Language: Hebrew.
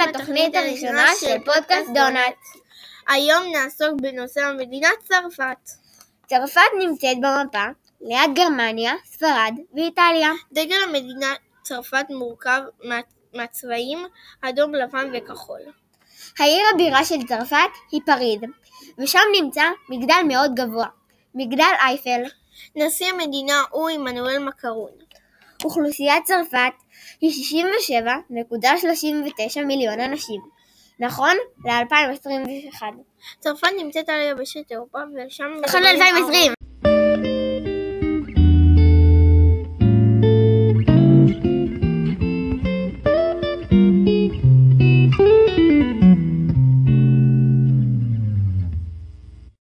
התוכנית הראשונה של פודקאסט דונלד. היום נעסוק בנושא המדינה צרפת. צרפת נמצאת במפה ליד גרמניה, ספרד ואיטליה. דגל המדינה צרפת מורכב מה- מהצבעים אדום, לבן וכחול. העיר הבירה של צרפת היא פריז, ושם נמצא מגדל מאוד גבוה, מגדל אייפל. נשיא המדינה הוא עמנואל מקרון. אוכלוסיית צרפת היא 67.39 מיליון אנשים, נכון ל-2021. צרפת נמצאת על יבשת אירופה ושם... נכון מדברים ל-2020.